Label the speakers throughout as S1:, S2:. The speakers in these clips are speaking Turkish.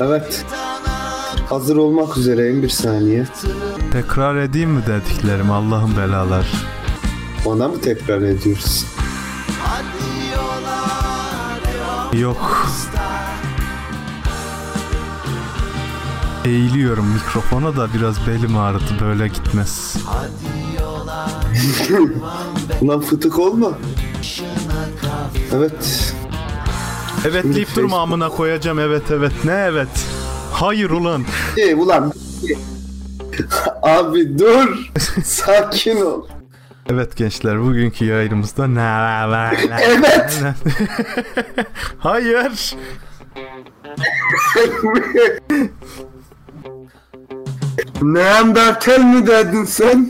S1: Evet. Hazır olmak üzereyim bir saniye.
S2: Tekrar edeyim mi dediklerim Allah'ın belalar.
S1: Ona mı tekrar ediyoruz?
S2: Yok. Eğiliyorum mikrofona da biraz belim ağrıdı böyle gitmez.
S1: Ulan fıtık olma. Evet.
S2: Evet
S1: Şimdi
S2: deyip durma amına koyacağım evet evet ne evet. Hayır ulan.
S1: Ee, ulan. Abi dur. Sakin ol.
S2: Evet gençler bugünkü yayınımızda ne
S1: Evet.
S2: Hayır.
S1: Neandertal mi dedin sen?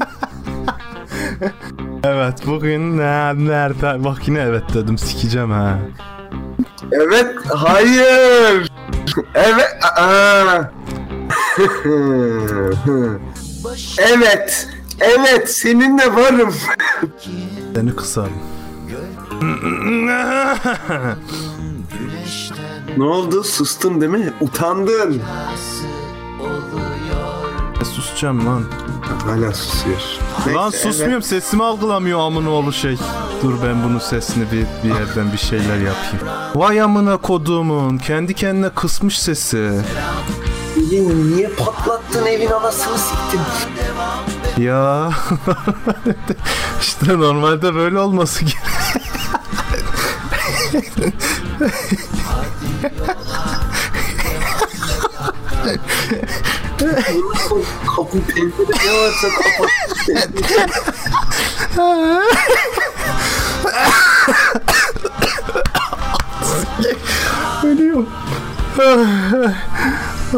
S2: Evet bugün ne nerede bak yine evet dedim sikeceğim ha.
S1: Evet. Hayır. Evet. Aa. evet. Evet. Seninle varım.
S2: Seni kısarım.
S1: Ne oldu? Sustun değil mi? Utandın.
S2: E, Susacağım lan.
S1: Hala susuyor.
S2: Lan
S1: Neyse,
S2: susmuyorum sesimi algılamıyor amına oğlu şey. Dur ben bunun sesini bir, bir yerden bir şeyler yapayım. Vay amına koduğumun kendi kendine kısmış sesi.
S1: evet. Niye patlattın evin anasını siktin?
S2: Ya işte normalde böyle olması gerek.
S1: Kapı pencere ne varsa kapat.
S2: Ölüyorum.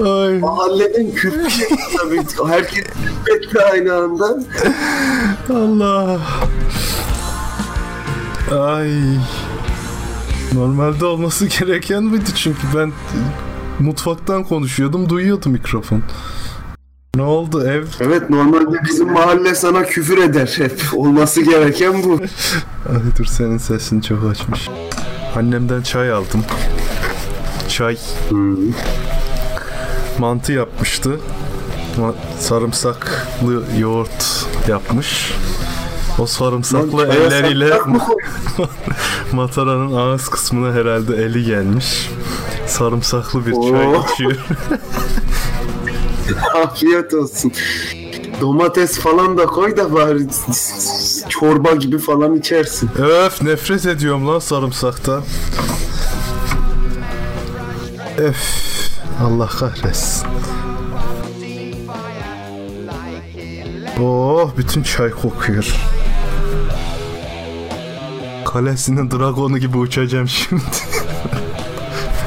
S2: Ay.
S1: Mahalleden küfür tabii. Herkes küfretti aynı anda.
S2: Allah. Ay. Normalde olması gereken buydu çünkü ben mutfaktan konuşuyordum duyuyordu mikrofon. Ne oldu ev?
S1: Evet normalde bizim mahalle sana küfür eder hep. Olması gereken bu.
S2: Ay dur senin sesin çok açmış. Annemden çay aldım. Çay. Mantı yapmıştı. Sarımsaklı yoğurt yapmış. O sarımsaklı
S1: Lan
S2: elleriyle? Mataranın ağız kısmına herhalde eli gelmiş. Sarımsaklı bir çay içiyor.
S1: Afiyet olsun. Domates falan da koy da bari çorba gibi falan içersin.
S2: Öf nefret ediyorum lan sarımsakta. Öf Allah kahretsin. Oh bütün çay kokuyor. Kalesinin dragonu gibi uçacağım şimdi.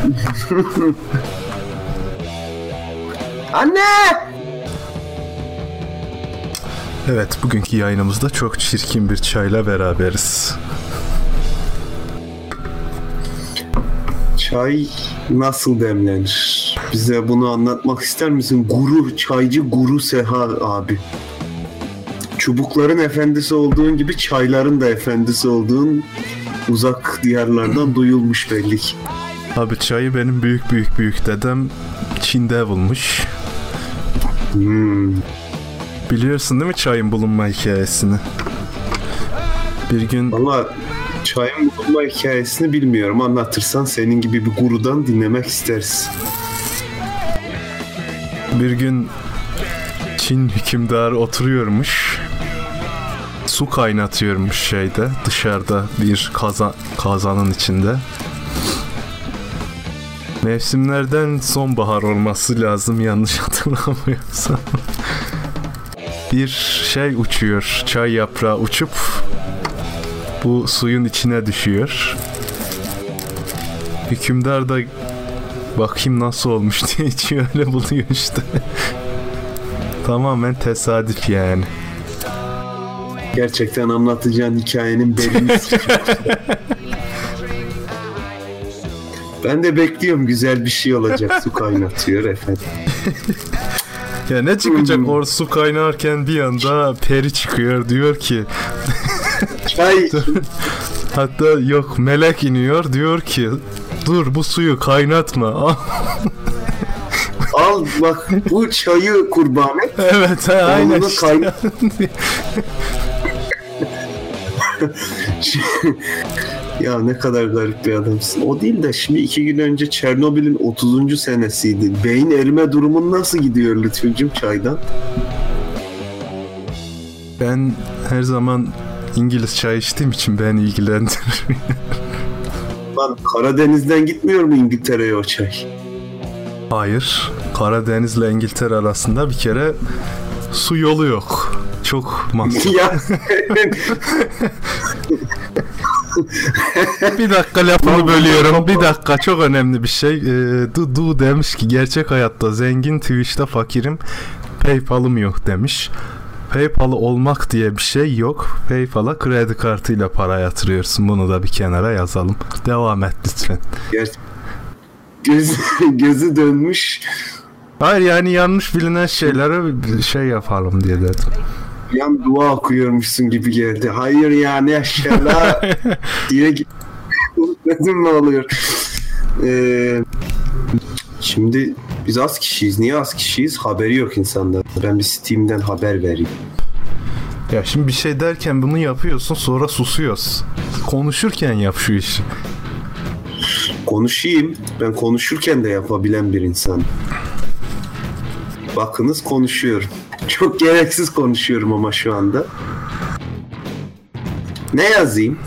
S1: Anne!
S2: evet bugünkü yayınımızda çok çirkin bir çayla beraberiz.
S1: Çay nasıl demlenir? Bize bunu anlatmak ister misin? Guru, çaycı Guru Seha abi. Çubukların efendisi olduğun gibi çayların da efendisi olduğun uzak diyarlardan duyulmuş belli ki.
S2: Abi çayı benim büyük büyük büyük dedem Çin'de bulmuş.
S1: Hmm.
S2: Biliyorsun değil mi çayın bulunma hikayesini? Bir gün
S1: Valla çayın bulunma hikayesini bilmiyorum. Anlatırsan senin gibi bir gurudan dinlemek isteriz.
S2: bir gün Çin hükümdarı oturuyormuş. Su kaynatıyormuş şeyde dışarıda bir kazan kazanın içinde. Mevsimlerden sonbahar olması lazım yanlış hatırlamıyorsam. bir şey uçuyor. Çay yaprağı uçup bu suyun içine düşüyor. Hükümdar da bakayım nasıl olmuş diye içiyor öyle buluyor işte. Tamamen tesadüf yani.
S1: Gerçekten anlatacağın hikayenin belini. Ben de bekliyorum güzel bir şey olacak. Su kaynatıyor efendim.
S2: Ya ne çıkacak
S1: Hmm.
S2: orada su kaynarken bir anda peri çıkıyor diyor ki
S1: Çay
S2: hatta yok melek iniyor diyor ki dur bu suyu kaynatma al,
S1: bak bu çayı kurban et.
S2: Evet he, aynen işte.
S1: kay- ya ne kadar garip bir adamsın. O değil de şimdi iki gün önce Çernobil'in 30. senesiydi. Beyin erime durumun nasıl gidiyor Lütfücüm çaydan?
S2: Ben her zaman İngiliz çay içtiğim için ben ilgilendirir.
S1: Lan Karadeniz'den gitmiyor mu İngiltere'ye o çay?
S2: Hayır. Karadeniz ile İngiltere arasında bir kere su yolu yok. Çok
S1: ya
S2: bir dakika lafını bölüyorum. Bir dakika çok önemli bir şey. Ee, du, du demiş ki gerçek hayatta zengin Twitch'te fakirim. Paypal'ım yok demiş. Paypal'ı olmak diye bir şey yok. Paypal'a kredi kartıyla para yatırıyorsun. Bunu da bir kenara yazalım. Devam et lütfen.
S1: Ger- göz, gözü dönmüş.
S2: Hayır yani yanlış bilinen şeylere şey yapalım diye dedim.
S1: Yan dua okuyormuşsun gibi geldi. Hayır yani aşağıda diye dedim ne oluyor? Ee, şimdi biz az kişiyiz. Niye az kişiyiz? Haberi yok insanlar. Ben bir Steam'den haber vereyim.
S2: Ya şimdi bir şey derken bunu yapıyorsun sonra susuyoruz. Konuşurken yap şu işi.
S1: Konuşayım. Ben konuşurken de yapabilen bir insan. Bakınız konuşuyorum. Çok gereksiz konuşuyorum ama şu anda. Ne yazayım?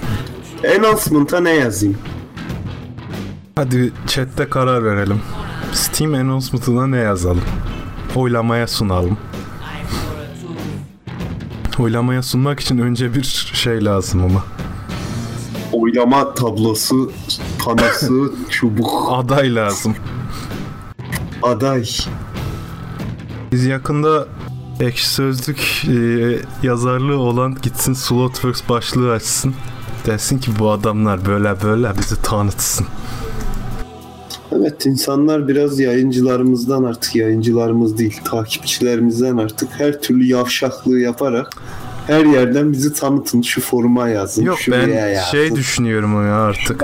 S1: Announcement'a ne yazayım?
S2: Hadi chatte karar verelim. Steam announcement'ına ne yazalım? Oylamaya sunalım. Oylamaya sunmak için önce bir şey lazım ama.
S1: Oylama tablosu, panosu, çubuk,
S2: Aday lazım.
S1: aday.
S2: Biz yakında ekşi sözlük e, yazarlığı olan gitsin Slotworks başlığı açsın. Desin ki bu adamlar böyle böyle bizi tanıtsın.
S1: Evet insanlar biraz yayıncılarımızdan artık yayıncılarımız değil takipçilerimizden artık her türlü yavşaklığı yaparak her yerden bizi tanıtın şu foruma yazın.
S2: Yok ben
S1: yazın.
S2: şey düşünüyorum ya artık.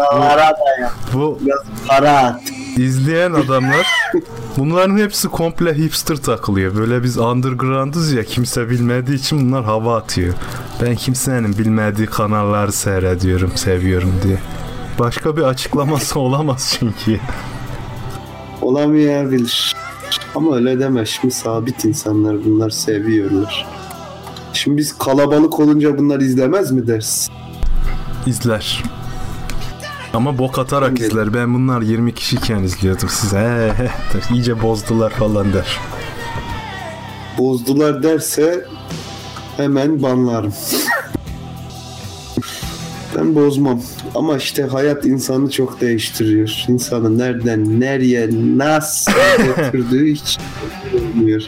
S2: Bu, bu
S1: biraz para at.
S2: İzleyen adamlar bunların hepsi komple hipster takılıyor. Böyle biz underground'ız ya kimse bilmediği için bunlar hava atıyor. Ben kimsenin bilmediği kanalları seyrediyorum, seviyorum diye. Başka bir açıklaması olamaz çünkü.
S1: Olamayabilir. Ama öyle deme şimdi sabit insanlar bunlar seviyorlar. Şimdi biz kalabalık olunca bunlar izlemez mi dersin?
S2: İzler. Ama bok atarak
S1: Evet.
S2: izler. Ben bunlar 20 kişiyken izliyordum size. He he der. İyice bozdular falan der.
S1: Bozdular derse hemen banlarım. ben bozmam. Ama işte hayat insanı çok değiştiriyor. İnsanı nereden, nereye, nasıl götürdüğü hiç bilmiyor.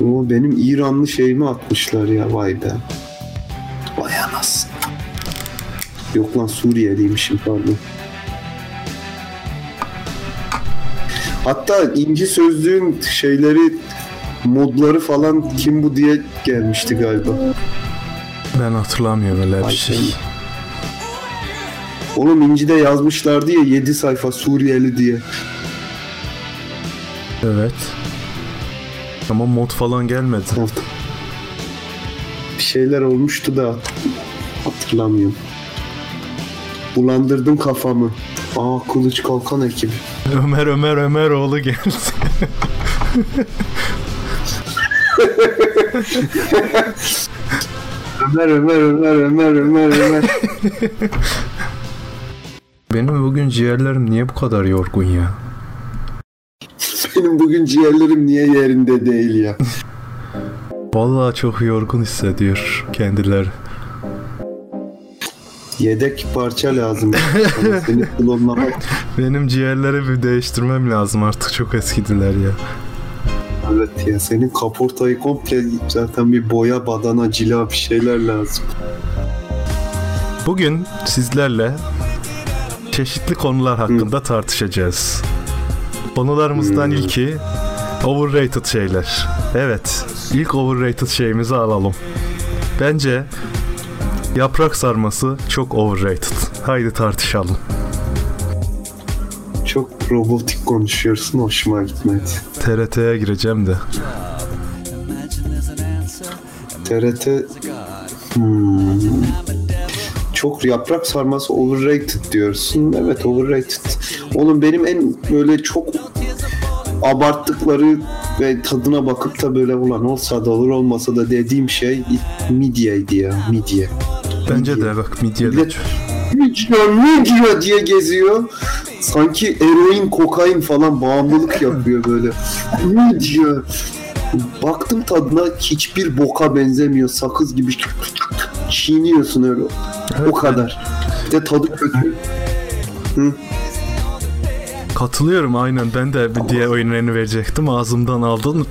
S1: O benim İranlı şeyimi atmışlar ya vay be. Yok lan Suriyeliymişim pardon. Hatta inci sözlüğün şeyleri modları falan kim bu diye gelmişti galiba.
S2: Ben hatırlamıyorum öyle bir
S1: Ay,
S2: şey.
S1: Oğlum İnci'de yazmışlardı ya 7 sayfa Suriyeli diye.
S2: Evet. Ama mod falan gelmedi.
S1: Bir şeyler olmuştu da hatırlamıyorum. Bulandırdın kafamı. Aa Kılıç Kalkan ekibi.
S2: Ömer Ömer Ömeroğlu geldi.
S1: Ömer Ömer Ömer Ömer Ömer Ömer.
S2: Benim bugün ciğerlerim niye bu kadar yorgun ya?
S1: Benim bugün ciğerlerim niye yerinde değil ya.
S2: Vallahi çok yorgun hissediyor kendileri.
S1: Yedek parça lazım. Seni klonlamak.
S2: Benim ciğerleri bir değiştirmem lazım artık çok eskidiler ya.
S1: Evet ya senin kaportayı komple zaten bir boya, badana, cila bir şeyler lazım.
S2: Bugün sizlerle çeşitli konular hakkında tartışacağız. Konularımızdan
S1: Hmm.
S2: ilki overrated şeyler. Evet, ilk overrated şeyimizi alalım. Bence yaprak sarması çok overrated. Haydi tartışalım.
S1: Çok robotik konuşuyorsun hoşuma gitmedi.
S2: TRT'ye gireceğim de.
S1: TRT hmm. çok yaprak sarması overrated diyorsun. Evet overrated. Oğlum benim en böyle çok abarttıkları ve tadına bakıp da böyle ulan olsa da olur olmasa da dediğim şey midyeydi ya midye.
S2: Bence de bak midye.
S1: Millet midye midye diye geziyor. Sanki eroin, kokain falan bağımlılık yapıyor böyle. Midye. Baktım tadına hiçbir boka benzemiyor. Sakız gibi çiğniyorsun öyle.
S2: Evet,
S1: o kadar. Bir de tadı kötü. Hı.
S2: Katılıyorum aynen ben de bir diğer oyunlarını verecektim ağzımdan aldın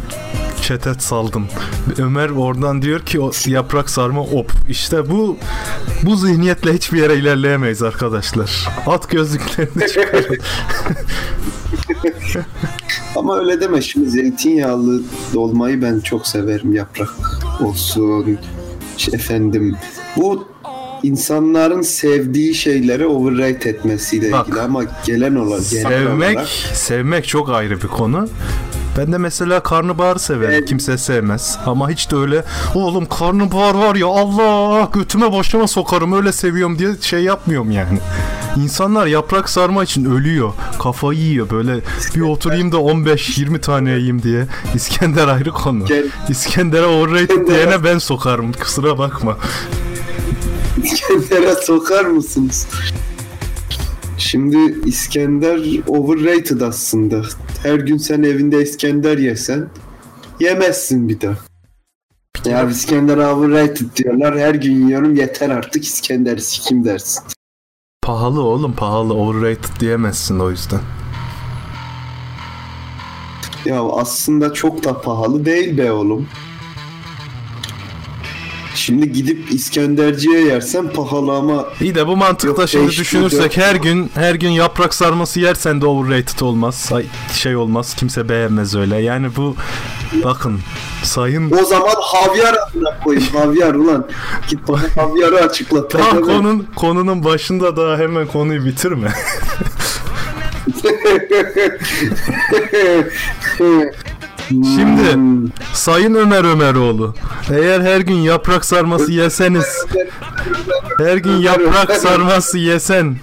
S2: çetet saldım. Ömer oradan diyor ki o yaprak sarma op. İşte bu bu zihniyetle hiçbir yere ilerleyemeyiz arkadaşlar. At gözlüklerini çıkar.
S1: Ama öyle deme şimdi zeytinyağlı dolmayı ben çok severim yaprak olsun. İşte efendim bu insanların sevdiği şeyleri overrate etmesiyle
S2: Bak,
S1: ilgili ama gelen genel
S2: sevmek
S1: olarak
S2: sevmek çok ayrı bir konu. Ben de mesela karnabaharı severim.
S1: Evet.
S2: Kimse sevmez. Ama hiç de öyle oğlum karnabahar var ya Allah götüme başıma sokarım öyle seviyorum diye şey yapmıyorum yani. İnsanlar yaprak sarma için ölüyor. Kafayı yiyor böyle bir oturayım da 15-20 tane yiyeyim diye. İskender ayrı konu. İskender'e overrated diyene ben sokarım. Kusura bakma.
S1: İskender'e sokar mısınız? Şimdi İskender overrated aslında. Her gün sen evinde İskender yesen yemezsin bir daha. Ya İskender overrated diyorlar. Her gün yiyorum yeter artık İskender sikim dersin.
S2: Pahalı oğlum pahalı. Overrated diyemezsin o yüzden.
S1: Ya aslında çok da pahalı değil be oğlum. Şimdi gidip İskenderciye yersen pahalı ama
S2: İyi de bu mantıkta
S1: Yok,
S2: şimdi düşünürsek her gün her gün yaprak sarması yersen de overrated olmaz. Şey olmaz. Kimse beğenmez öyle. Yani bu bakın sayın
S1: o zaman havyar adına koyayım. Havyar ulan. Git bana havyarı açıkla. Pezevenk.
S2: konun konunun başında daha hemen konuyu bitirme. Şimdi
S1: Hmm.
S2: Sayın Ömer Ömeroğlu eğer her gün yaprak sarması yeseniz her gün yaprak sarması yesen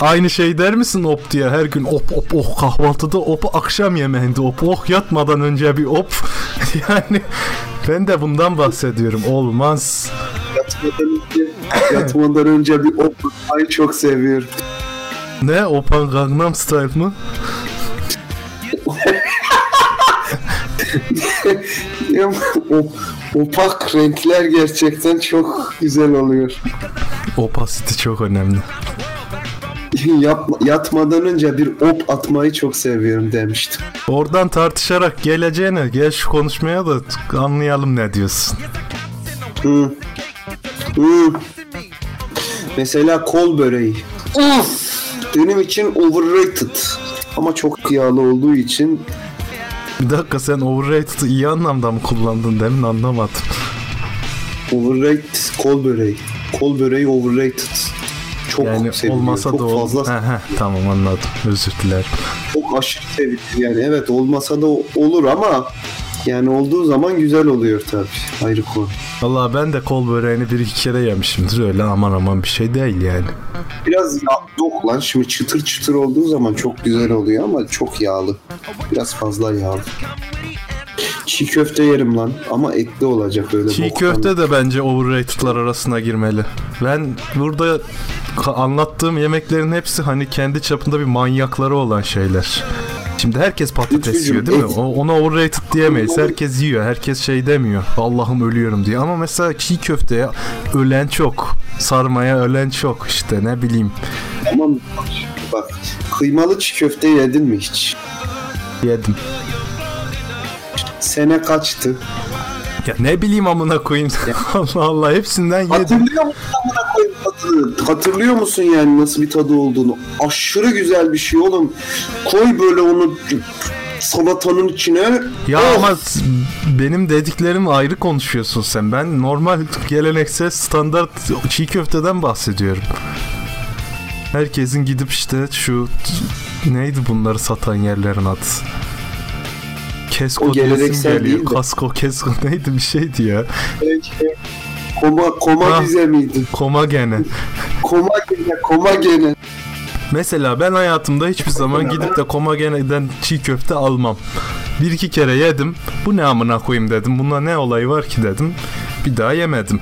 S2: Aynı şey der misin op diye her gün op op oh kahvaltıda op akşam yemeğinde op oh yatmadan önce bir op yani ben de bundan bahsediyorum olmaz
S1: Yatmadan önce, yatmadan önce bir op ay çok seviyorum.
S2: ne opan Gangnam Style mı
S1: o, opak renkler gerçekten çok güzel oluyor.
S2: opacity çok önemli
S1: Yapma, yatmadan önce bir op atmayı çok seviyorum demiştim.
S2: oradan tartışarak geleceğine gel şu konuşmaya da anlayalım ne diyorsun
S1: Hı. Hı. Mesela kol böreği. Uf! Benim için overrated. Ama çok yağlı olduğu için
S2: bir dakika sen overrated'ı iyi anlamda mı kullandın demin anlamadım
S1: overrated kol böreği. Kol böreği overrated. Çok
S2: Yani
S1: seviliyor.
S2: olmasa
S1: çok
S2: da ol.
S1: fazla
S2: He, he, tamam anladım. Özür dilerim.
S1: çok aşırı sevilir yani evet olmasa da olur ama yani olduğu zaman güzel oluyor tabii ayrı konu.
S2: Vallahi ben de kol böreğini bir iki kere yemişimdir. Öyle aman aman bir şey değil yani.
S1: Biraz yağ yok lan şimdi çıtır çıtır olduğu zaman çok güzel oluyor ama çok yağlı. Biraz fazla yağlı. Çiğ köfte yerim lan ama etli olacak öyle.
S2: Çiğ
S1: boktan.
S2: köfte de bence overrated'lar arasına girmeli. Ben burada anlattığım yemeklerin hepsi hani kendi çapında bir manyakları olan şeyler. Şimdi herkes patates yiyor değil mi? O, ona overrated diyemeyiz. Herkes yiyor. Herkes şey demiyor. Allah'ım ölüyorum diye. Ama mesela çiğ köfteye ölen çok. Sarmaya ölen çok işte ne bileyim.
S1: Tamam bak kıymalı çiğ köfte yedin mi hiç?
S2: Yedim.
S1: Sene kaçtı?
S2: Ya ne bileyim amına koyayım. Allah Allah hepsinden yedim.
S1: Hatırlıyor musun amına koyayım tadını? Hatırlıyor musun yani nasıl bir tadı olduğunu? Aşırı güzel bir şey oğlum. Koy böyle onu salatanın içine.
S2: Ya
S1: Oh!
S2: ama benim dediklerim ayrı konuşuyorsun sen. Ben normal geleneksel standart çiğ köfteden bahsediyorum. Herkesin gidip işte şu neydi bunları satan yerlerin adı? Kesko
S1: O geleneksel
S2: geliyor.
S1: değil de.
S2: Kasko, kesko neydi bir şeydi ya.
S1: Koma, koma
S2: Ha.
S1: bize miydi?
S2: Koma gene.
S1: Koma gene, koma gene.
S2: Mesela ben hayatımda hiçbir zaman gidip de Komagene'den çiğ köfte almam. Bir iki kere yedim. Bu ne amına koyayım dedim. Bunda ne olayı var ki dedim. Bir daha yemedim.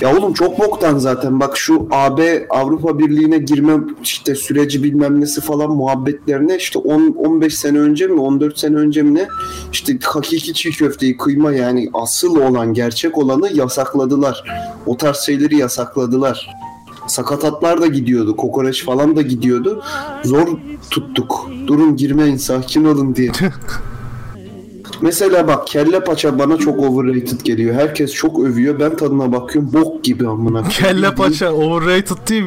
S1: Ya oğlum çok boktan zaten. Bak şu AB Avrupa Birliği'ne girme işte süreci bilmem nesi falan muhabbetlerine işte 10 15 sene önce mi 14 sene önce mi ne işte hakiki çiğ köfteyi kıyma yani asıl olan gerçek olanı yasakladılar. O tarz şeyleri yasakladılar. Sakatatlar da gidiyordu. Kokoreç falan da gidiyordu. Zor tuttuk. Durun girmeyin sakin olun diye. Mesela bak kelle paça bana çok overrated geliyor. Herkes çok övüyor. Ben tadına bakıyorum. Bok gibi amına. koyayım.
S2: Kelle paça overrated değil.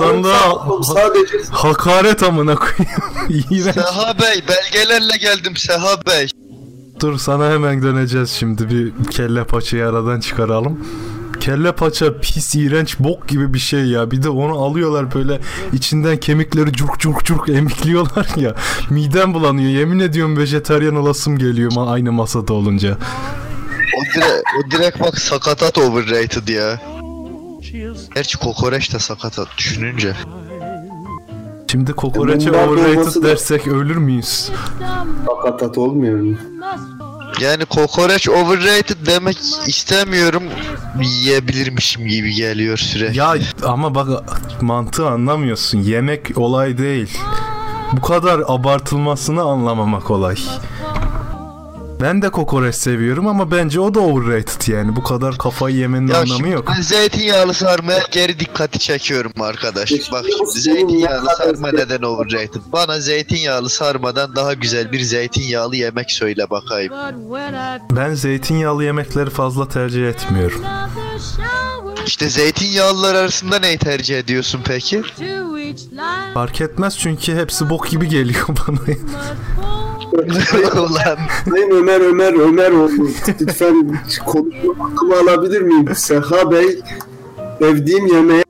S1: Oğlum Sadece
S2: hakaret amına koyayım.
S3: Seha Bey belgelerle geldim Seha Bey.
S2: Dur sana hemen döneceğiz şimdi bir kelle paçayı aradan çıkaralım. Kelle paça pis iğrenç bok gibi bir şey ya. Bir de onu alıyorlar böyle içinden kemikleri curk curk curk emikliyorlar ya. Midem bulanıyor. Yemin ediyorum vejetaryen olasım geliyor aynı masada olunca.
S3: O, dire o direkt bak sakatat overrated ya. Gerçi kokoreç de sakatat düşününce.
S2: Şimdi kokoreçe overrated
S1: da-
S2: dersek ölür müyüz?
S1: Sakatat olmuyor mu?
S3: Yani kokoreç overrated demek istemiyorum. Yiyebilirmişim gibi geliyor süre.
S2: Ya ama bak mantığı anlamıyorsun. Yemek olay değil. Bu kadar abartılmasını anlamamak olay. Ben de kokoreç seviyorum ama bence o da overrated yani. Bu kadar kafayı yemenin
S3: Ya
S2: anlamı yok.
S3: ben zeytinyağlı sarmaya geri dikkati çekiyorum arkadaş. Bak şimdi zeytinyağlı sarma neden overrated? Bana zeytinyağlı sarmadan daha güzel bir zeytinyağlı yemek söyle bakayım.
S2: Ben zeytinyağlı yemekleri fazla tercih etmiyorum.
S3: İşte zeytinyağlılar arasında neyi tercih ediyorsun peki?
S2: Fark etmez çünkü hepsi bok gibi geliyor bana.
S3: Ulan
S1: Sayın Ömer Ömer Ömer oldu. Lütfen konuşma hakkımı alabilir miyim? Seha Bey sevdiğim yemeğe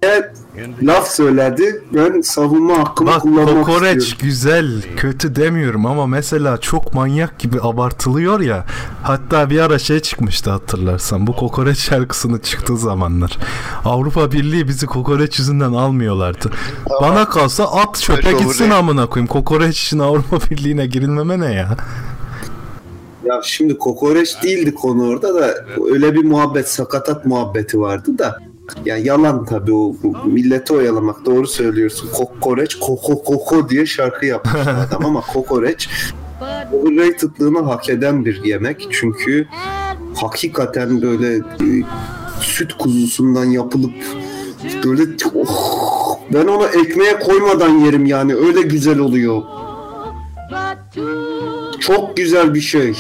S1: laf söyledi. Ben savunma hakkımı
S2: Bak
S1: kullanmak
S2: kokoreç
S1: istiyorum.
S2: güzel, kötü demiyorum ama mesela çok manyak gibi abartılıyor ya. Hatta bir ara şey çıkmıştı hatırlarsan. Bu kokoreç şarkısını çıktığı zamanlar. Avrupa Birliği bizi kokoreç yüzünden almıyorlardı. Bana kalsa at çöpe gitsin amına koyayım. Kokoreç için Avrupa Birliği'ne girilmeme ne ya?
S1: Ya şimdi kokoreç değildi konu orada da öyle bir muhabbet sakatat muhabbeti vardı da. Ya yalan tabii o bu milleti oyalamak doğru söylüyorsun. Kokoreç koko koko diye şarkı yapmış adam ama kokoreç overratedlığını hak eden bir yemek. Çünkü hakikaten böyle e, süt kuzusundan yapılıp böyle oh, ben onu ekmeğe koymadan yerim yani öyle güzel oluyor. Çok güzel bir şey.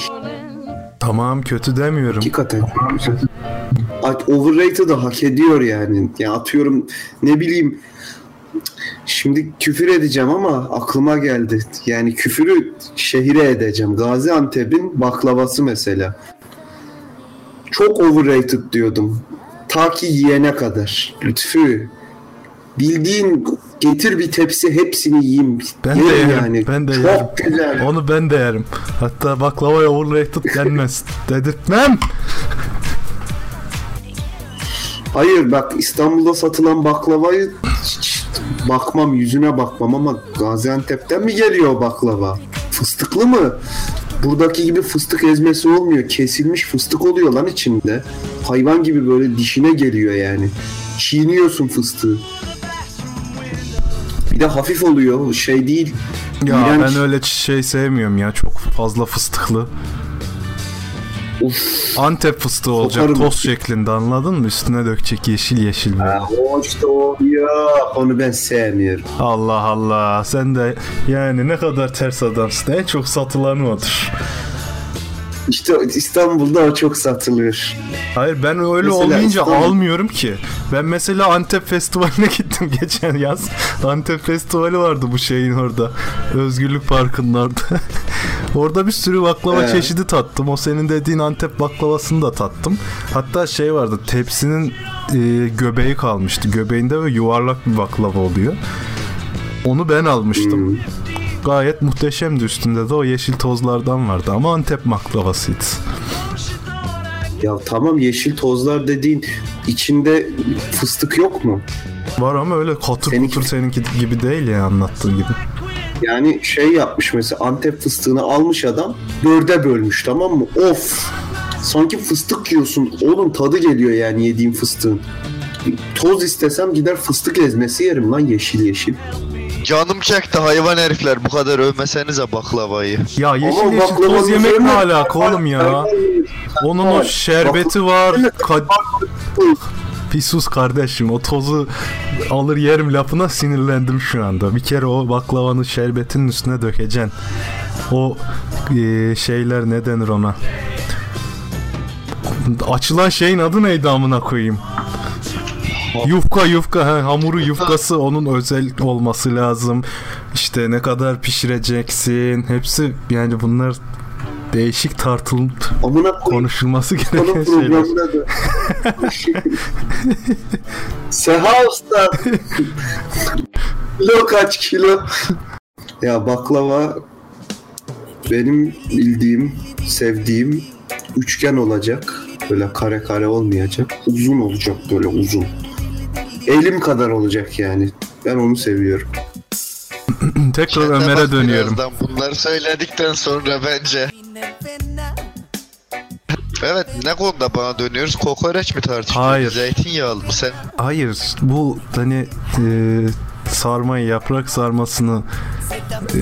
S2: Tamam kötü demiyorum.
S1: Hakikaten. Ay, Overrated'ı hak ediyor yani. Ya atıyorum ne bileyim Şimdi küfür edeceğim ama aklıma geldi. Yani küfürü şehire edeceğim. Gaziantep'in baklavası mesela. Çok overrated diyordum. Ta ki yiyene kadar. Lütfü. Bildiğin getir bir tepsi hepsini yiyeyim.
S2: Ben de
S1: Yerim
S2: yerim, ben de
S1: Çok
S2: yerim.
S1: güzel.
S2: Onu ben de yerim. Hatta baklavaya overrated denmez. Dedirtmem.
S1: Hayır bak İstanbul'da satılan baklavayı bakmam yüzüne bakmam ama Gaziantep'ten mi geliyor baklava? Fıstıklı mı? Buradaki gibi fıstık ezmesi olmuyor. Kesilmiş fıstık oluyor lan içinde. Hayvan gibi böyle dişine geliyor yani. Çiğniyorsun fıstığı. De hafif oluyor. Şey değil.
S2: Ya
S1: İğrenç.
S2: ben öyle şey sevmiyorum ya çok fazla fıstıklı.
S1: Uf.
S2: Antep fıstığı olacak
S1: Sokarım.
S2: toz şeklinde anladın mı? Üstüne dökecek yeşil yeşil.
S1: Ha, o işte o ya. Onu ben sevmiyorum.
S2: Allah Allah sen de yani ne kadar ters adamsın. En çok satılan odur.
S1: İşte İstanbul'da o çok satılıyor.
S2: Hayır ben öyle
S1: Mesela
S2: olmayınca
S1: İstanbul-
S2: almıyorum ki. Ben mesela Antep Festivali'ne gittim geçen yaz. Antep Festivali vardı bu şeyin orada. Özgürlük Parkı'nın orada. orada bir sürü baklava
S1: Ee?
S2: çeşidi tattım. O senin dediğin Antep baklavasını da tattım. Hatta şey vardı tepsinin e, göbeği kalmıştı. Göbeğinde böyle yuvarlak bir baklava oluyor. Onu ben almıştım.
S1: Hmm.
S2: Gayet muhteşemdi üstünde de o yeşil tozlardan vardı ama Antep baklavasıydı.
S1: Ya tamam yeşil tozlar dediğin içinde fıstık yok mu?
S2: Var ama öyle katır
S1: Seninki-
S2: kutur seninki gibi değil ya anlattığın gibi.
S1: Yani şey yapmış mesela Antep fıstığını almış adam dörde bölmüş tamam mı? Of! Sanki fıstık yiyorsun. Oğlum tadı geliyor yani yediğim fıstığın. Toz istesem gider fıstık ezmesi yerim lan yeşil yeşil.
S3: Canım çekti hayvan herifler bu kadar övmesenize baklavayı.
S2: Ya yeşil yeşil toz yemek ne alaka oğlum ya? Onun o şerbeti var. Ka- bir sus kardeşim o tozu alır yerim lafına sinirlendim şu anda. Bir kere o baklavanın şerbetinin üstüne dökeceksin. O e, şeyler ne denir ona? Açılan şeyin adı neydi amına koyayım? Yufka yufka he, hamuru yufkası onun özel olması lazım. İşte ne kadar pişireceksin. Hepsi yani bunlar değişik tartılıp
S1: Amına
S2: konuşulması gereken şeyler.
S1: Seha Usta. kilo kaç kilo? ya baklava benim bildiğim, sevdiğim üçgen olacak. Böyle kare kare olmayacak. Uzun olacak böyle uzun. Elim kadar olacak yani. Ben onu seviyorum.
S2: Tekrar
S3: Chat'e
S2: Ömer'e dönüyorum.
S3: birazdan Bunları söyledikten sonra bence. Evet ne konuda bana dönüyoruz? Kokoreç mi tartışıyoruz?
S2: Hayır.
S3: Zeytinyağlı mı sen?
S2: Hayır bu hani e, sarmayı yaprak sarmasını e,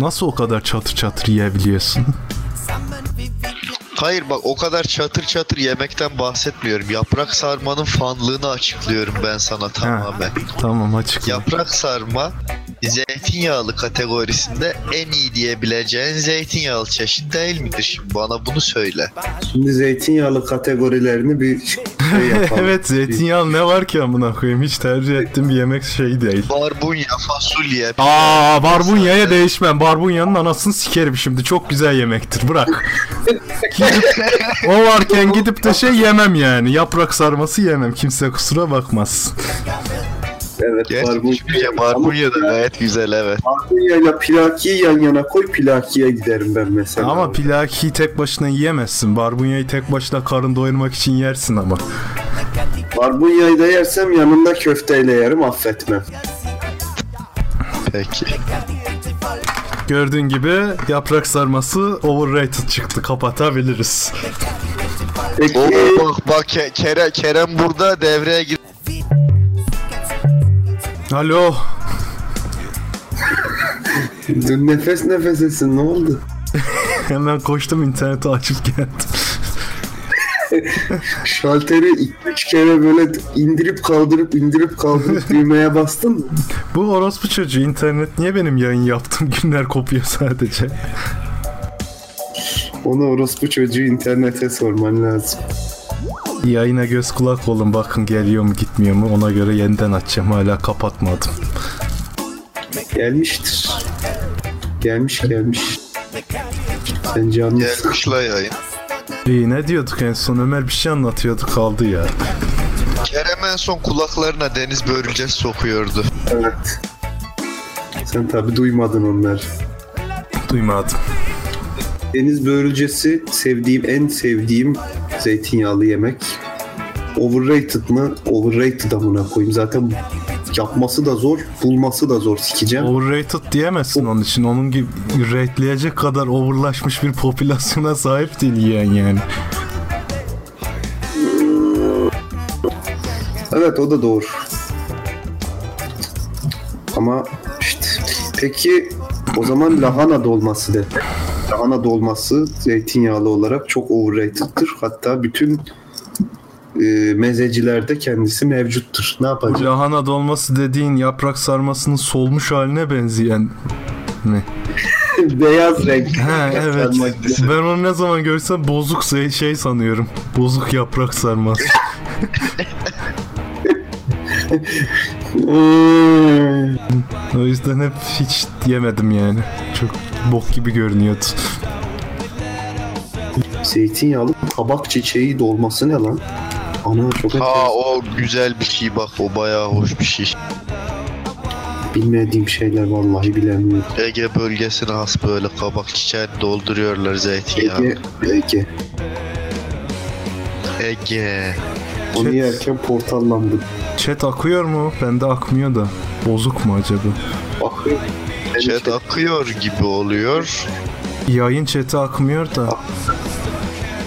S2: nasıl o kadar çatır çatır yiyebiliyorsun?
S3: Hayır bak o kadar çatır çatır yemekten bahsetmiyorum. Yaprak sarmanın fanlığını açıklıyorum ben sana tamamen.
S2: tamam açıkla.
S3: Yaprak sarma zeytinyağlı kategorisinde en iyi diyebileceğin zeytinyağlı çeşit değil midir? Şimdi bana bunu söyle.
S1: Şimdi zeytinyağlı kategorilerini bir şey yapalım.
S2: evet zeytinyağı ne var ki amına koyayım hiç tercih ettiğim bir yemek şey değil.
S3: Barbunya, fasulye.
S2: Aa barbunyaya değişmem. Barbunyanın anasını sikerim şimdi. Çok güzel yemektir. Bırak. Gidip, o varken gidip de şey yemem yani. Yaprak sarması yemem. Kimse kusura bakmaz.
S1: Evet,
S3: Gerçi
S1: barbunya.
S3: düşününce barbunya da gayet güzel evet.
S1: Barbunya ile plakiyi yan yana koy plakiye giderim ben mesela.
S2: Ama plakiyi tek başına yiyemezsin. Barbunyayı tek başına karın doyurmak için yersin ama.
S1: Barbunyayı da yersem yanında köfteyle yerim affetmem.
S3: Peki.
S2: Gördüğün gibi yaprak sarması overrated çıktı. Kapatabiliriz.
S1: Peki
S3: Oo, bak bak Ke- Kerem, Kerem burada devreye gir.
S2: Alo.
S1: dün nefes nefesesin ne oldu?
S2: Hemen koştum interneti açıp geldim.
S1: Şalteri 2-3 kere böyle indirip kaldırıp indirip kaldırıp düğmeye bastın mı?
S2: Bu orospu çocuğu internet niye benim yayın yaptığım günler kopuyor sadece?
S1: Onu orospu çocuğu internete sorman lazım.
S2: Yayına göz kulak olun bakın geliyor mu gitmiyor mu ona göre yeniden açacağım hala kapatmadım.
S1: Gelmiştir. Gelmiş gelmiş. Sen canlısın.
S3: Gelmiş la yayın.
S2: İyi ne diyorduk en son Ömer bir şey anlatıyordu kaldı ya.
S3: Kerem en son kulaklarına deniz börülcesi sokuyordu.
S1: Evet. Sen tabi duymadın onları.
S2: Duymadım.
S1: Deniz börülcesi sevdiğim en sevdiğim zeytinyağlı yemek. Overrated mı? Overrated amına koyayım. Zaten yapması da zor, bulması da zor sikeceğim.
S2: Overrated diyemezsin onun için. Onun gibi rate'leyecek kadar overlaşmış bir popülasyona sahip değil yiyen yani.
S1: Evet o da doğru. Ama işte peki o zaman lahana dolması de. Lahana dolması zeytinyağlı olarak çok overrated'tır. Hatta bütün e, mezecilerde kendisi mevcuttur. Ne yapacağız?
S2: Lahana dolması dediğin yaprak sarmasının solmuş haline benzeyen mi?
S1: Beyaz renk.
S2: Ha evet. Ben onu ne zaman görsem bozuk şey, şey sanıyorum. Bozuk yaprak sarması. O yüzden hep hiç yemedim yani. Çok bok gibi görünüyordu.
S1: Zeytinyağlı kabak çiçeği dolması ne lan? Ana çok
S3: Ha
S1: enteresan.
S3: o güzel bir şey bak o bayağı hoş bir şey.
S1: Bilmediğim şeyler vallahi bilemiyorum.
S3: Ege bölgesine has böyle kabak çiçeğini dolduruyorlar zeytinyağı.
S1: Ege, Ege.
S3: Ege.
S1: Onu
S2: Chat-
S1: yerken portallandım.
S2: Chat akıyor mu? Bende akmıyor da. Bozuk mu acaba?
S1: Bakıyorum.
S3: Chat akıyor gibi oluyor.
S2: Yayın chat'i akmıyor da.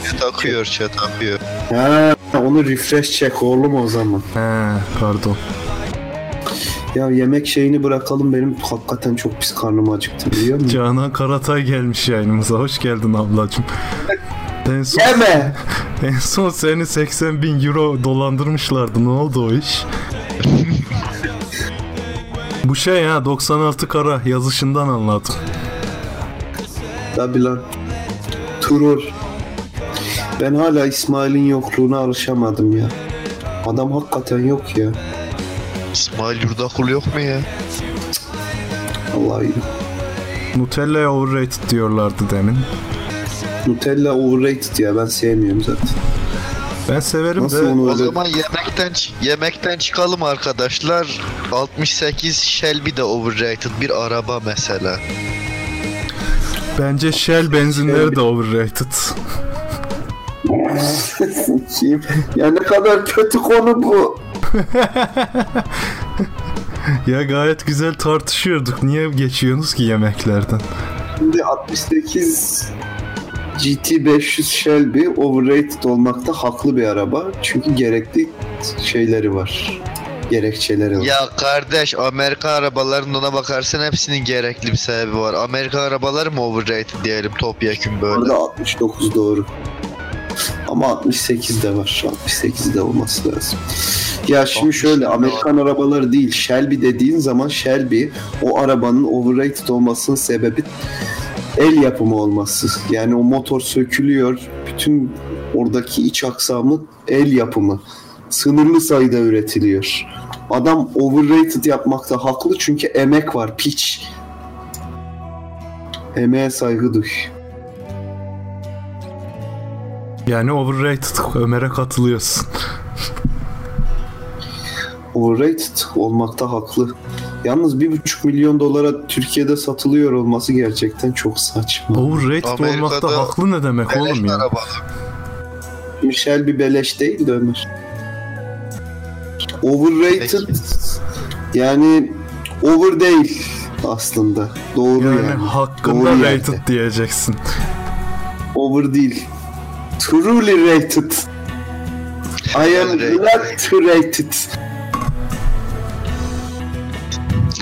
S3: Chat akıyor chat akıyor.
S1: Ha, onu refresh çek oğlum o zaman.
S2: He pardon.
S1: Ya yemek şeyini bırakalım benim hakikaten çok pis karnım acıktı biliyor musun?
S2: Canan Karatay gelmiş yayınımıza. Hoş geldin ablacım. En son,
S1: Yeme!
S2: en son seni 80 bin euro dolandırmışlardı. Ne oldu o iş? Bu şey ha 96 kara yazışından anladım.
S1: Tabi lan. Troll. Ben hala İsmail'in yokluğuna alışamadım ya. Adam hakikaten yok ya.
S3: İsmail Yurdakul yok mu ya?
S1: Vallahi.
S2: Nutella'ya overrated diyorlardı demin.
S1: Nutella overrated ya ben sevmiyorum zaten.
S2: Ben severim
S1: Nasıl
S2: de
S1: onu
S3: O zaman yemekten yemekten çıkalım arkadaşlar. 68 Shelby de overrated bir araba mesela.
S2: bence Shell benzinleri de overrated.
S1: Ya ne kadar kötü konu bu.
S2: Ya gayet güzel tartışıyorduk. Niye geçiyorsunuz ki yemeklerden?
S1: Şimdi 68 GT 500 Shelby overrated olmakta haklı bir araba. Çünkü gerekli şeyleri var. Gerekçeleri var.
S3: Ya kardeş Amerika arabalarının ona bakarsan hepsinin gerekli bir sebebi var. Amerika arabaları mı overrated diyelim topyekun böyle.
S1: Orada 69 doğru. Ama 68 de var. 68 de olması lazım. Ya şimdi şöyle Amerikan arabaları değil Shelby dediğin zaman Shelby o arabanın overrated olmasının sebebi el yapımı olması. Yani o motor sökülüyor. Bütün oradaki iç aksamı el yapımı. Sınırlı sayıda üretiliyor. Adam overrated yapmakta haklı çünkü emek var, piç. Emeğe saygı duy.
S2: Yani overrated. Ömer'e katılıyorsun.
S1: overrated olmakta haklı. Yalnız bir buçuk milyon dolara Türkiye'de satılıyor olması gerçekten çok saçma.
S2: Overrated
S3: Amerika'da
S2: olmakta haklı ne demek oğlum ya?
S3: araba.
S1: Michel bir beleş değil de Ömer. Overrated yani over değil aslında. Doğru
S2: Yani,
S1: yani.
S2: hakkında
S1: Doğru yerde.
S2: rated diyeceksin.
S1: Over değil. Truly rated. I am not rated.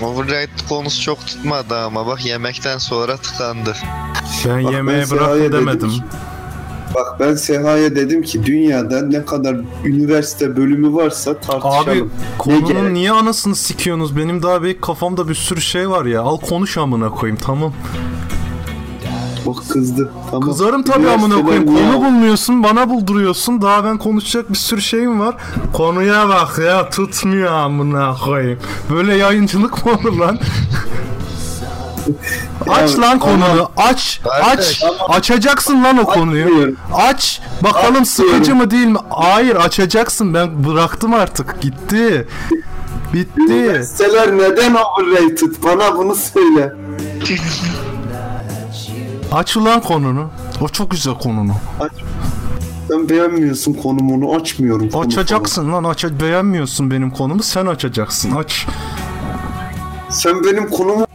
S3: Overrated konusu çok tutmadı ama bak yemekten sonra tıkandı.
S2: Ben
S1: Bak,
S2: yemeğe
S1: ben
S2: bırakın
S1: Seha'ya dedim Bak ben Seha'ya dedim ki dünyada ne kadar üniversite bölümü varsa tartışalım.
S2: Abi konunun
S1: gerek?
S2: niye anasını sikiyorsunuz? Benim daha bir kafamda bir sürü şey var ya. Al konuş amına koyayım tamam.
S1: Bak kızdı. Tamam.
S2: Kızarım tabii amına koyayım. Konu bulmuyorsun, bana bulduruyorsun. Daha ben konuşacak bir sürü şeyim var. Konuya bak ya tutmuyor amına koyayım. Böyle yayıncılık mı olur lan? aç
S1: Ya,
S2: lan konunu. Aç. Aç. Açacaksın lan o konuyu. Aç. Bakalım sıkıcı mı değil mi? Hayır açacaksın. Ben bıraktım artık. Gitti. Bitti.
S1: Üniversiteler neden overrated? Bana bunu söyle.
S2: Aç ulan konunu. O çok güzel konunu.
S1: Sen beğenmiyorsun konumunu açmıyorum. konu
S2: Açacaksın lan aç beğenmiyorsun benim konumu sen açacaksın aç.
S1: falan. Sen benim konumu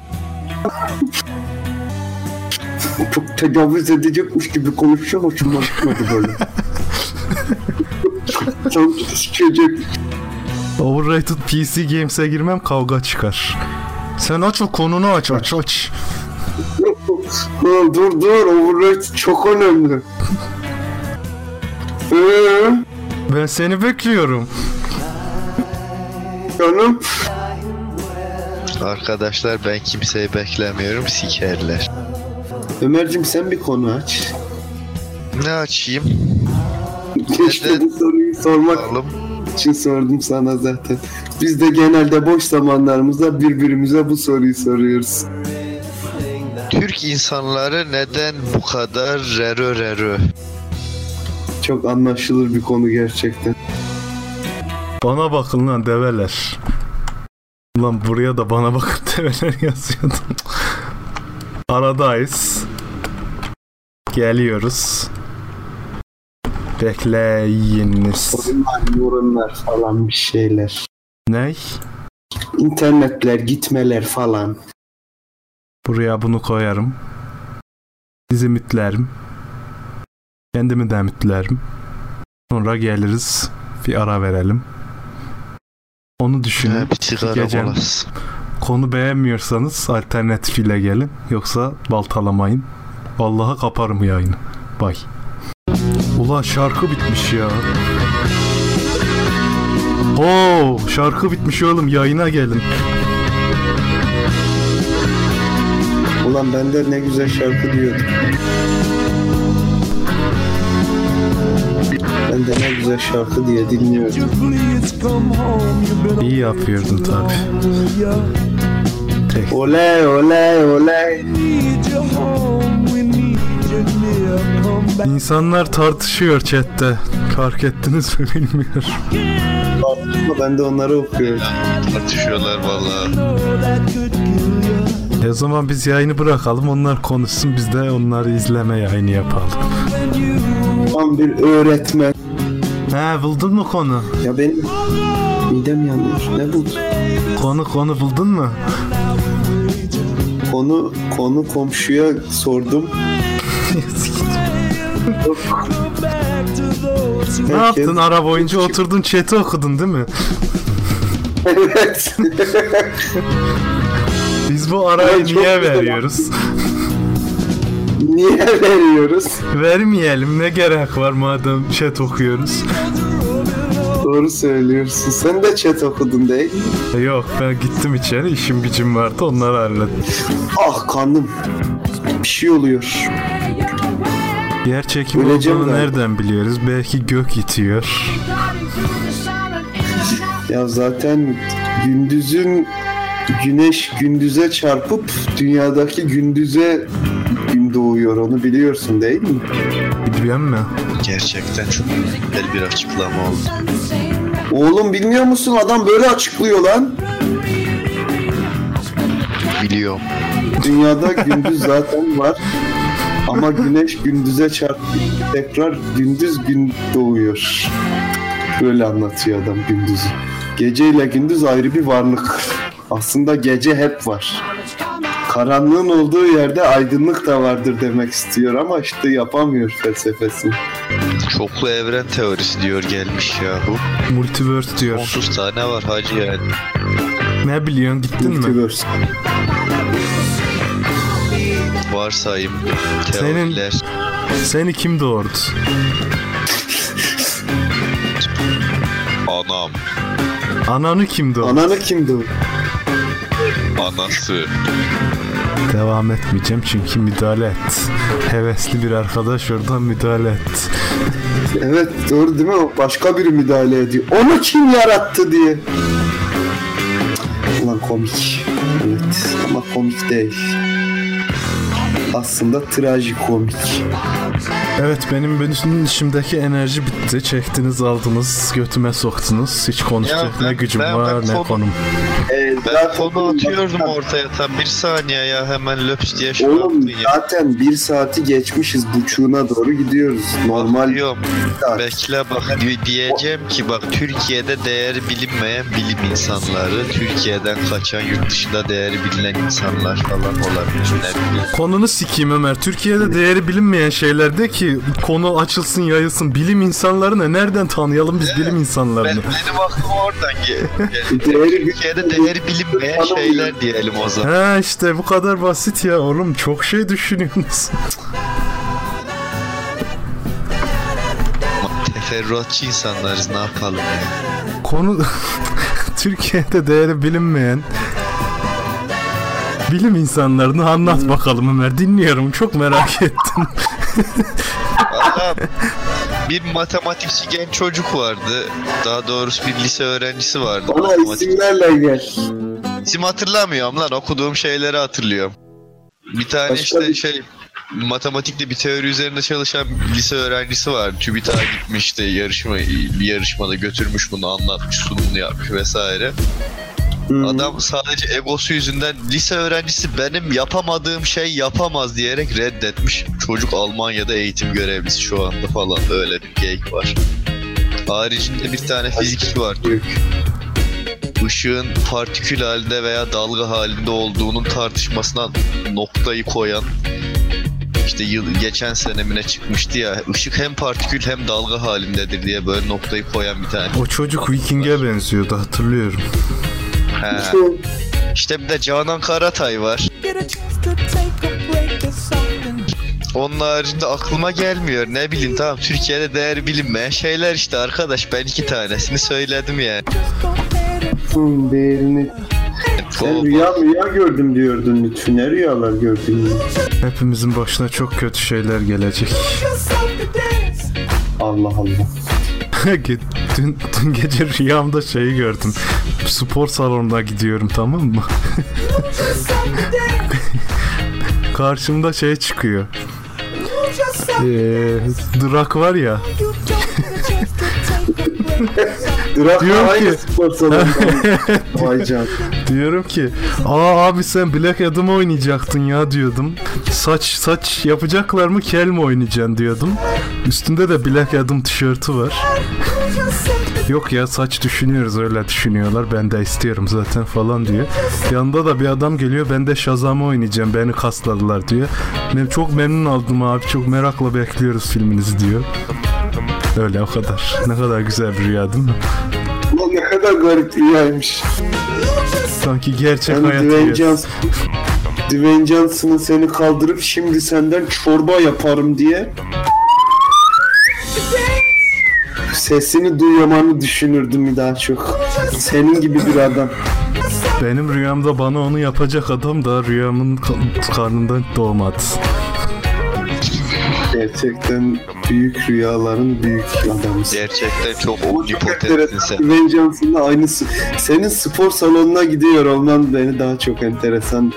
S1: çok tecavüz edecekmiş gibi konuşuyor hoşuma gitmedi böyle. Çok sikecek.
S2: Overrated PC Games'e girmem kavga çıkar. Sen aç o konunu aç aç aç.
S1: Dur dur overrated çok önemli. Ee,
S2: Ben seni bekliyorum.
S1: canım
S3: Arkadaşlar ben kimseyi beklemiyorum sikerler.
S1: Ömer'cim sen bir konu aç.
S3: Ne açayım?
S1: İşte bu soruyu sormak
S3: Bakalım.
S1: için sordum sana zaten. Biz de genelde boş zamanlarımızda birbirimize bu soruyu soruyoruz.
S3: Türk insanları neden bu kadar rero rero?
S1: Çok anlaşılır bir konu gerçekten.
S2: Bana bakın lan develer. Lan buraya da bana bakın develer yazıyordum. Aradayız. Geliyoruz. Bekleyiniz.
S1: Oyunlar, yorumlar falan bir şeyler.
S2: Ney?
S1: İnternetler, gitmeler falan.
S2: Buraya bunu koyarım. Sizi mütlerim. Kendimi de mütlerim. Sonra geliriz. Bir ara verelim. Onu düşünün.
S3: Ha, bir sigara molası.
S2: Konu beğenmiyorsanız alternatif ile gelin. Yoksa baltalamayın. Vallahi kaparım yayını. Bay. Ula şarkı bitmiş ya. Oo şarkı bitmiş oğlum yayına gelin.
S1: Ulan ben de ne güzel şarkı diyordum. Ben de ne güzel şarkı diye dinliyordum.
S2: İyi yapıyordun tabi. Tek.
S1: Oley oley oley.
S2: İnsanlar tartışıyor chatte. Fark ettiniz mi bilmiyorum.
S1: Ama ben de onları okuyorum.
S3: Tartışıyorlar vallahi.
S2: E o zaman biz yayını bırakalım. Onlar konuşsun. Biz de onları izleme yayını yapalım.
S1: Tam bir öğretmen.
S2: He buldun mu konu?
S1: Ya benim midem yanıyor. Ne bu?
S2: Konu konu buldun mu?
S1: Konu konu komşuya sordum.
S2: ne yaptın? Ara boyunca oturdun chat'i okudun değil mi?
S1: evet.
S2: Biz bu arayı niye veriyoruz?
S1: Niye veriyoruz?
S2: Vermeyelim. Ne gerek var madem chat okuyoruz?
S1: Doğru söylüyorsun. Sen de chat okudun değil mi?
S2: Yok ben gittim içeri. işim gücüm vardı. Onları hallettim.
S1: Ah kanım. Bir şey oluyor.
S2: Yer çekimi olduğunu nereden biliyoruz? Belki gök itiyor.
S1: Ya zaten gündüzün güneş gündüze çarpıp dünyadaki gündüze gün doğuyor. Onu biliyorsun değil mi?
S2: Bilmem mi?
S3: Gerçekten çok güzel bir açıklama oldu.
S1: Oğlum bilmiyor musun? Adam böyle açıklıyor lan.
S3: Biliyorum.
S1: Dünyada gündüz zaten var. Ama güneş gündüze çarpıp tekrar gündüz gün doğuyor. Böyle anlatıyor adam gündüzü. Gece ile gündüz ayrı bir varlık. Aslında gece hep var. Karanlığın olduğu yerde aydınlık da vardır demek istiyor ama işte yapamıyor felsefesini.
S3: Çoklu evren teorisi diyor gelmiş ya bu.
S2: Multiverse diyor.
S3: Sonsuz tane var hacı yani.
S2: Ne biliyorsun gittin mi?
S1: Multiverse.
S3: Varsayım,
S2: Senin-
S3: teoriler.
S2: Seni kim doğurdu?
S3: Anam,
S2: Ananı kim doğurdu?
S1: Ananı kimdi o?
S3: Anası.
S2: Devam etmeyeceğim çünkü müdahale et. Hevesli bir arkadaş oradan müdahale et.
S1: Evet doğru değil mi? Başka biri müdahale ediyor. Onu kim yarattı diye. Ulan komik. Evet ama komik değil. Aslında trajikomik.
S2: Evet benim benim içimdeki enerji bitti. Çektiniz aldınız götüme soktunuz. Hiç konuşacak
S3: Ya ben-
S2: ne gücüm
S3: ben-
S2: var
S3: ben
S2: ne
S3: konu-
S2: konum.
S1: Ee,
S3: Ben konu atıyordum ortaya tam bir saniye ya hemen löps diye şey
S1: Oğlum
S3: ya.
S1: zaten bir saati geçmişiz buçuğuna doğru gidiyoruz. Normal saat.
S3: bekle bak di- diyeceğim ki bak Türkiye'de değeri bilinmeyen bilim insanları, Türkiye'den kaçan yurt dışında değeri bilinen insanlar falan olabilir. Ne bileyim.
S2: Sikeyim Ömer. Türkiye'de değeri bilinmeyen şeylerde ki konu açılsın yayılsın. Bilim insanlarını nereden tanıyalım biz bilim
S3: Ben,
S2: insanlarını?
S3: benim aklıma oradan geldi.
S1: Değeri-
S3: Türkiye'de değeri bilinmeyen şeyler diyelim o zaman.
S2: Ha işte bu kadar basit ya oğlum çok şey düşünüyorsunuz.
S3: Teferruatçı insanlarız ne yapalım ya.
S2: Konu Türkiye'de değeri bilinmeyen bilim insanlarını anlat bakalım Ömer. Dinliyorum çok merak ettim.
S3: Valla bir matematikçi genç çocuk vardı. Daha doğrusu bir lise öğrencisi vardı. Matematik.
S1: isimlerle gel.
S3: İsim hatırlamıyorum lan okuduğum şeyleri hatırlıyorum. Bir tane
S1: Başka
S3: işte
S1: bir-
S3: şey matematikte bir teori üzerinde çalışan bir lise öğrencisi var. TÜBİTAK'a gitmişti yarışma bir yarışmada götürmüş bunu anlatmış sunumunu yapmış vesaire. Adam sadece egosu yüzünden lise öğrencisi benim yapamadığım şey yapamaz diyerek reddetmiş. Çocuk Almanya'da eğitim görevlisi şu anda falan öyle bir geyik var. Haricinde bir tane fizikçi var Türk. Işığın partikül halinde veya dalga halinde olduğunun tartışmasına noktayı koyan işte yıl geçen senemine çıkmıştı ya ışık hem partikül hem dalga halindedir diye böyle noktayı koyan bir tane.
S2: O çocuk Viking'e benziyordu hatırlıyorum.
S3: İşte bir de Canan Karatay var. Onun haricinde aklıma gelmiyor. Ne bileyim tamam Türkiye'de değer bilinmeyen şeyler işte arkadaş. Ben iki tanesini söyledim yani.
S1: Hmm, değerini. Sen rüya rüya gördüm diyordun lütfen. Ne rüyalar gördün?
S2: Hepimizin başına çok kötü şeyler gelecek.
S1: Allah Allah.
S2: dün, dün gece rüyamda şeyi gördüm. Spor salonuna gidiyorum tamam mı? Karşımda şey çıkıyor. Ee, durak var ya.
S1: Drak
S2: Diyorum ki-
S1: spor. Vay can.
S2: Diyorum ki aa abi sen Black Adam oynayacaktın ya diyordum. Saç saç yapacaklar mı kel mi oynayacaksın diyordum. Üstünde de Black Adam tişörtü var. Yok ya saç düşünüyoruz öyle düşünüyorlar. Ben de istiyorum zaten falan diyor. Yanında da bir adam geliyor ben de Shazam'ı oynayacağım beni kasladılar diyor. Ben çok memnun oldum abi çok merakla bekliyoruz filminizi diyor. Öyle o kadar. Ne kadar güzel bir rüya değil mi?
S1: Ulan ne kadar garip rüyaymış.
S2: Sanki gerçek
S1: Yani
S2: hayat
S1: Dwayne. Johnson, Dwayne Johnson'ın seni kaldırıp şimdi senden çorba yaparım diye sesini duyamanı düşünürdüm daha çok. Senin gibi bir adam.
S2: Benim rüyamda bana onu yapacak adam da rüyamın ka- karnından doğmadı.
S1: Gerçekten büyük rüyaların büyük adamısın.
S3: Gerçekten çok
S1: enteresan.
S3: sen.
S1: Dwayne Johnson'la aynısı. Senin spor salonuna gidiyor olman beni daha çok enteresan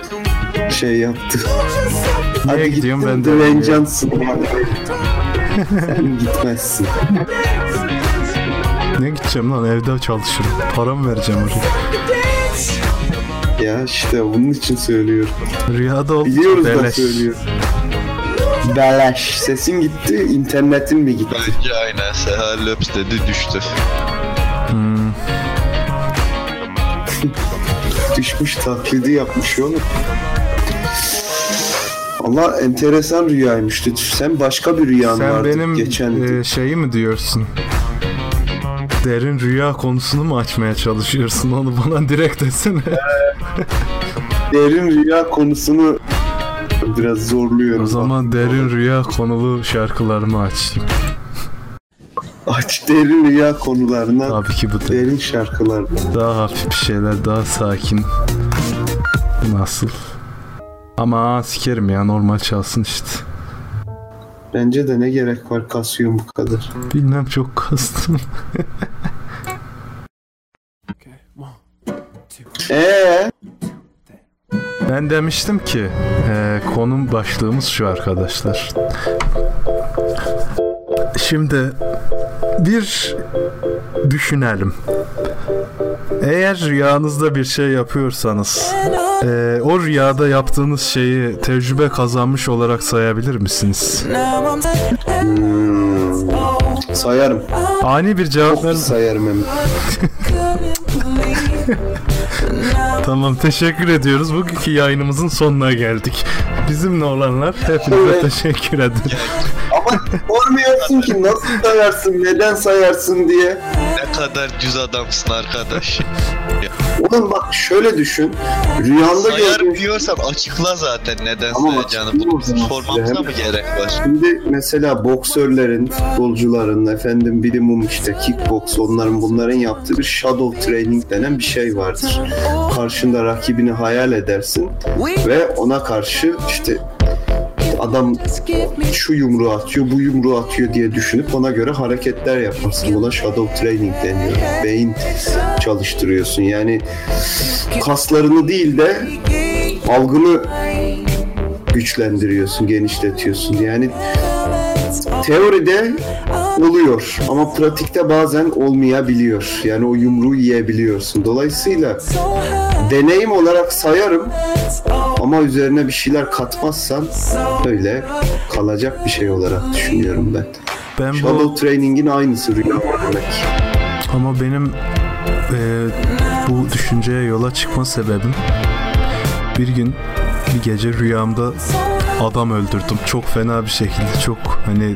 S1: şey yaptı.
S2: Niye
S1: Hadi
S2: gidiyorum ben de.
S1: Johnson. Sen gitmezsin.
S2: Ne gideceğim lan evde çalışırım. Param vereceğim oraya.
S1: Ya işte bunun için söylüyorum.
S2: Rüyada oldu
S1: Biliyoruz da söylüyor. Beleş. Sesin gitti, internetin mi gitti?
S3: Bence aynen Seha Löps dedi düştü.
S2: Hmm.
S1: Düşmüş taklidi yapmış oğlum. Allah enteresan rüyaymış. Sen başka bir rüyan
S2: Sen
S1: vardı
S2: benim
S1: geçen.
S2: e, şeyi mi diyorsun? Derin rüya konusunu mu açmaya çalışıyorsun? Onu bana direkt desene.
S1: Derin rüya konusunu biraz zorluyorum.
S2: o zaman derin rüya konulu şarkılarımı açayım.
S1: Aç derin rüya konularına.
S2: Tabii ki bu da.
S1: Derin şarkılar.
S2: Daha hafif bir şeyler, daha sakin. Nasıl? Ama sikerim ya normal çalsın işte.
S1: Bence de ne gerek var kasıyorum bu kadar.
S2: Bilmem çok kastım.
S1: Eee?
S2: Ben demiştim ki e, konum başlığımız şu arkadaşlar. Şimdi bir düşünelim. Eğer rüyanızda bir şey yapıyorsanız e, o rüyada yaptığınız şeyi tecrübe kazanmış olarak sayabilir misiniz?
S1: Hmm. Sayarım.
S2: Ani bir cevap verin.
S1: sayarım hem.
S2: Tamam teşekkür ediyoruz. Bugünkü yayınımızın sonuna geldik. Bizimle olanlar hepinize
S1: Evet.
S2: teşekkür ederim.
S1: Ama sormuyorsun ki nasıl sayarsın, neden sayarsın diye.
S3: Ne kadar düz adamsın arkadaş.
S1: Oğlum bak şöyle düşün. Rüyanda
S3: Sayarım
S1: gördüğün
S3: diyorsan açıkla zaten neden
S1: Ama
S3: sayacağını. sormamıza mı gerek var?
S1: Şimdi mesela boksörlerin, futbolcuların, efendim minimum işte kickbox onların bunların yaptığı bir shadow training denen bir şey vardır. Karşında rakibini hayal edersin ve ona karşı işte adam şu yumruğu atıyor, bu yumruğu atıyor diye düşünüp ona göre hareketler yaparsın. Buna shadow training deniyor. Beyin çalıştırıyorsun. Yani kaslarını değil de algını güçlendiriyorsun, genişletiyorsun. Yani teoride oluyor ama pratikte bazen olmayabiliyor. Yani o yumruğu yiyebiliyorsun. Dolayısıyla deneyim olarak sayarım ama üzerine bir şeyler katmazsan öyle kalacak bir şey olarak düşünüyorum ben.
S2: Ben bu
S1: Shadow Training'in aynısı rüya görmek.
S2: ama benim e, bu düşünceye yola çıkma sebebim bir gün bir gece rüyamda adam öldürdüm. Çok fena bir şekilde, çok hani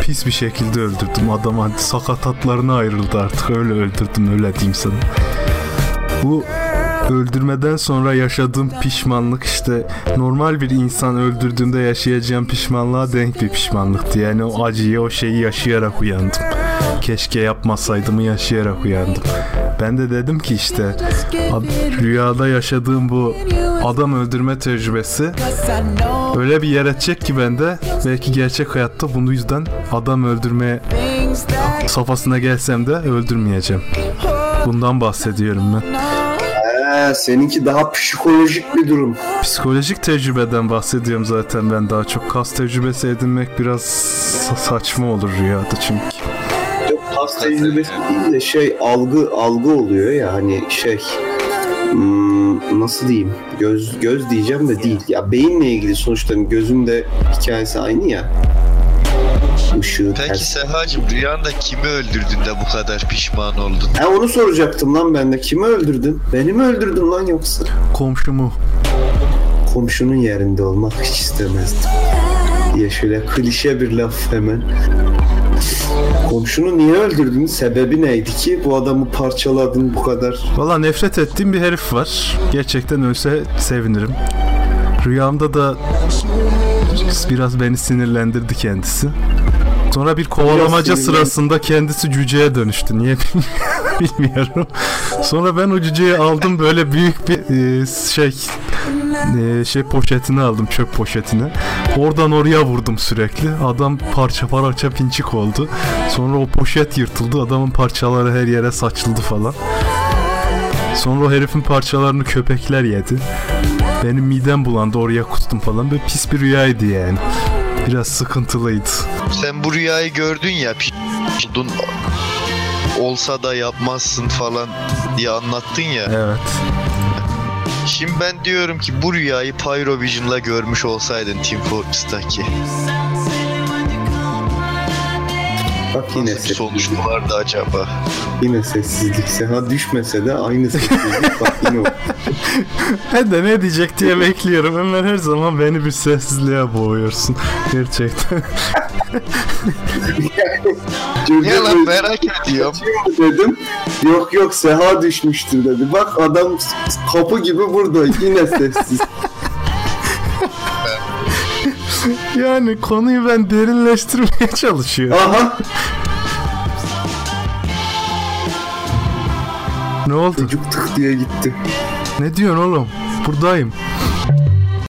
S2: pis bir şekilde öldürdüm. Adam hani sakatatlarına ayrıldı artık. Öyle öldürdüm, öyle diyeyim sana. Bu öldürmeden sonra yaşadığım pişmanlık işte normal bir insan öldürdüğünde yaşayacağım pişmanlığa denk bir pişmanlıktı. Yani o acıyı, o şeyi yaşayarak uyandım. Keşke yapmasaydım yaşayarak uyandım. Ben de dedim ki işte ad- rüyada yaşadığım bu adam öldürme tecrübesi öyle bir yer edecek ki bende belki gerçek hayatta bunu yüzden adam öldürmeye safhasına gelsem de öldürmeyeceğim. Bundan bahsediyorum ben.
S1: Seninki daha psikolojik bir durum.
S2: Psikolojik tecrübeden bahsediyorum zaten ben daha çok. Kas tecrübesi edinmek biraz sa- saçma olur rüyada çünkü.
S1: Yok kas tecrübesi değil de şey algı algı oluyor ya hani şey hmm, nasıl diyeyim göz göz diyeceğim de değil ya beyinle ilgili sonuçta hani gözün de hikayesi aynı ya ışığı
S3: Peki
S1: ters.
S3: Sehacım rüyanda kimi öldürdün de bu kadar pişman oldun?
S1: Ha onu soracaktım lan ben de kimi öldürdün? Beni mi öldürdün lan yoksa?
S2: Komşumu
S1: Komşunun yerinde olmak hiç istemezdim. diye şöyle klişe bir laf hemen. Komşunu niye öldürdün? Sebebi neydi ki bu adamı parçaladın bu kadar?
S2: Valla nefret ettiğim bir herif var. Gerçekten ölse sevinirim. Rüyamda da biraz beni sinirlendirdi kendisi. Sonra bir kovalamaca sırasında kendisi cüceye dönüştü. Niye bilmiyorum. Sonra ben o cüceyi aldım böyle büyük bir e, şey e, şey poşetini aldım çöp poşetini. Oradan oraya vurdum sürekli. Adam parça parça pinçik oldu. Sonra o poşet yırtıldı. Adamın parçaları her yere saçıldı falan. Sonra o herifin parçalarını köpekler yedi. Benim midem bulandı oraya kustum falan. Böyle pis bir rüyaydı yani. Biraz sıkıntılıydı.
S3: Sen bu rüyayı gördün ya oldun olsa da yapmazsın falan diye anlattın ya.
S2: Evet.
S3: Şimdi ben diyorum ki bu rüyayı Pyrovision'la görmüş olsaydın Team Fortress'taki
S1: Bak yine
S3: nasıl
S1: sessizlik.
S3: vardı acaba?
S1: Yine sessizlik. Seha düşmese de aynı sessizlik. Bak yine o.
S2: Ben de ne diyecek diye bekliyorum. Ömer her zaman beni bir sessizliğe boğuyorsun. Gerçekten.
S3: Niye lan merak ediyorum.
S1: Dedim. Yok yok Seha düşmüştür dedi. Bak adam kapı gibi burada yine sessiz.
S2: Yani konuyu ben derinleştirmeye çalışıyorum.
S1: Aha
S2: Ne oldu?
S1: çocuk tık diye gitti.
S2: Ne diyorsun oğlum? Buradayım.